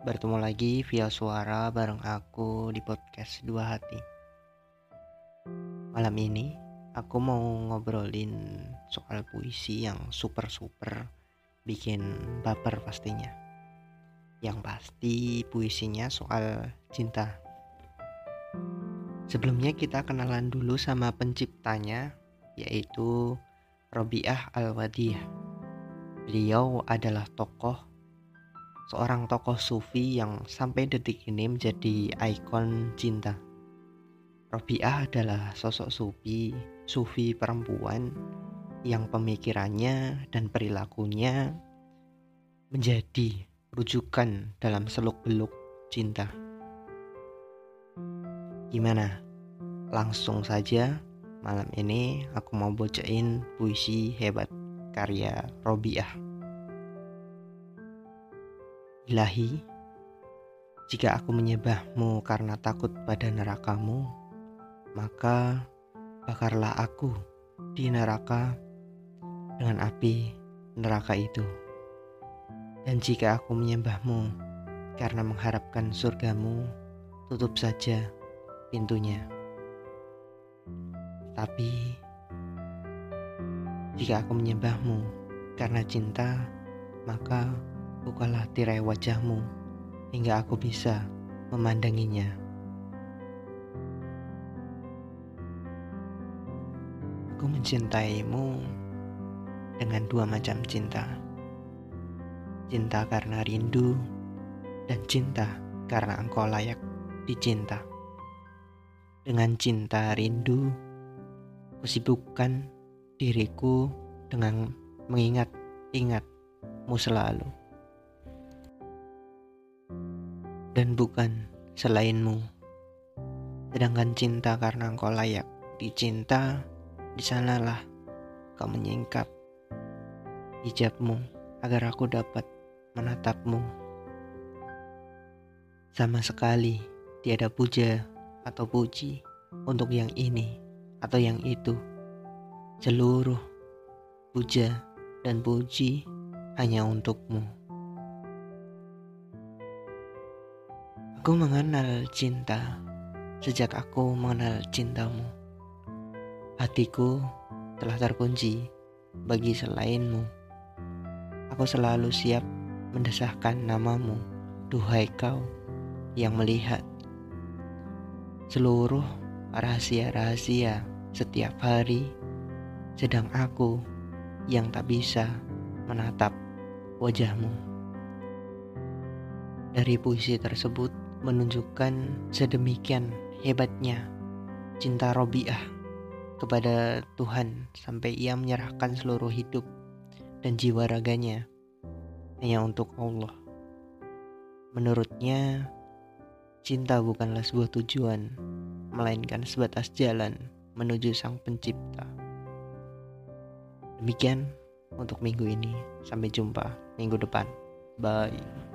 bertemu lagi via suara bareng aku di podcast Dua Hati. Malam ini aku mau ngobrolin soal puisi yang super-super bikin baper pastinya. Yang pasti puisinya soal cinta. Sebelumnya kita kenalan dulu sama penciptanya yaitu Robiah Al-Wadiyah. Beliau adalah tokoh seorang tokoh sufi yang sampai detik ini menjadi ikon cinta. Robiah adalah sosok sufi, sufi perempuan yang pemikirannya dan perilakunya menjadi rujukan dalam seluk-beluk cinta. Gimana? Langsung saja malam ini aku mau bocain puisi hebat karya Robiah. Ilahi, jika aku menyembahmu karena takut pada nerakamu, maka bakarlah aku di neraka dengan api neraka itu. Dan jika aku menyembahmu karena mengharapkan surgamu, tutup saja pintunya. Tapi jika aku menyembahmu karena cinta, maka bukalah tirai wajahmu hingga aku bisa memandanginya. Aku mencintaimu dengan dua macam cinta. Cinta karena rindu dan cinta karena engkau layak dicinta. Dengan cinta rindu, kusibukkan diriku dengan mengingat-ingatmu selalu dan bukan selainmu. Sedangkan cinta karena engkau layak dicinta, di sanalah kau menyingkap hijabmu agar aku dapat menatapmu. Sama sekali tiada puja atau puji untuk yang ini atau yang itu. Seluruh puja dan puji hanya untukmu. Aku mengenal cinta sejak aku mengenal cintamu. Hatiku telah terkunci bagi selainmu. Aku selalu siap mendesahkan namamu, duhai kau yang melihat seluruh rahasia-rahasia setiap hari, sedang aku yang tak bisa menatap wajahmu. Dari puisi tersebut, menunjukkan sedemikian hebatnya cinta Robiah kepada Tuhan sampai ia menyerahkan seluruh hidup dan jiwa raganya hanya untuk Allah. Menurutnya, cinta bukanlah sebuah tujuan, melainkan sebatas jalan menuju Sang Pencipta. Demikian untuk minggu ini. Sampai jumpa minggu depan. Bye.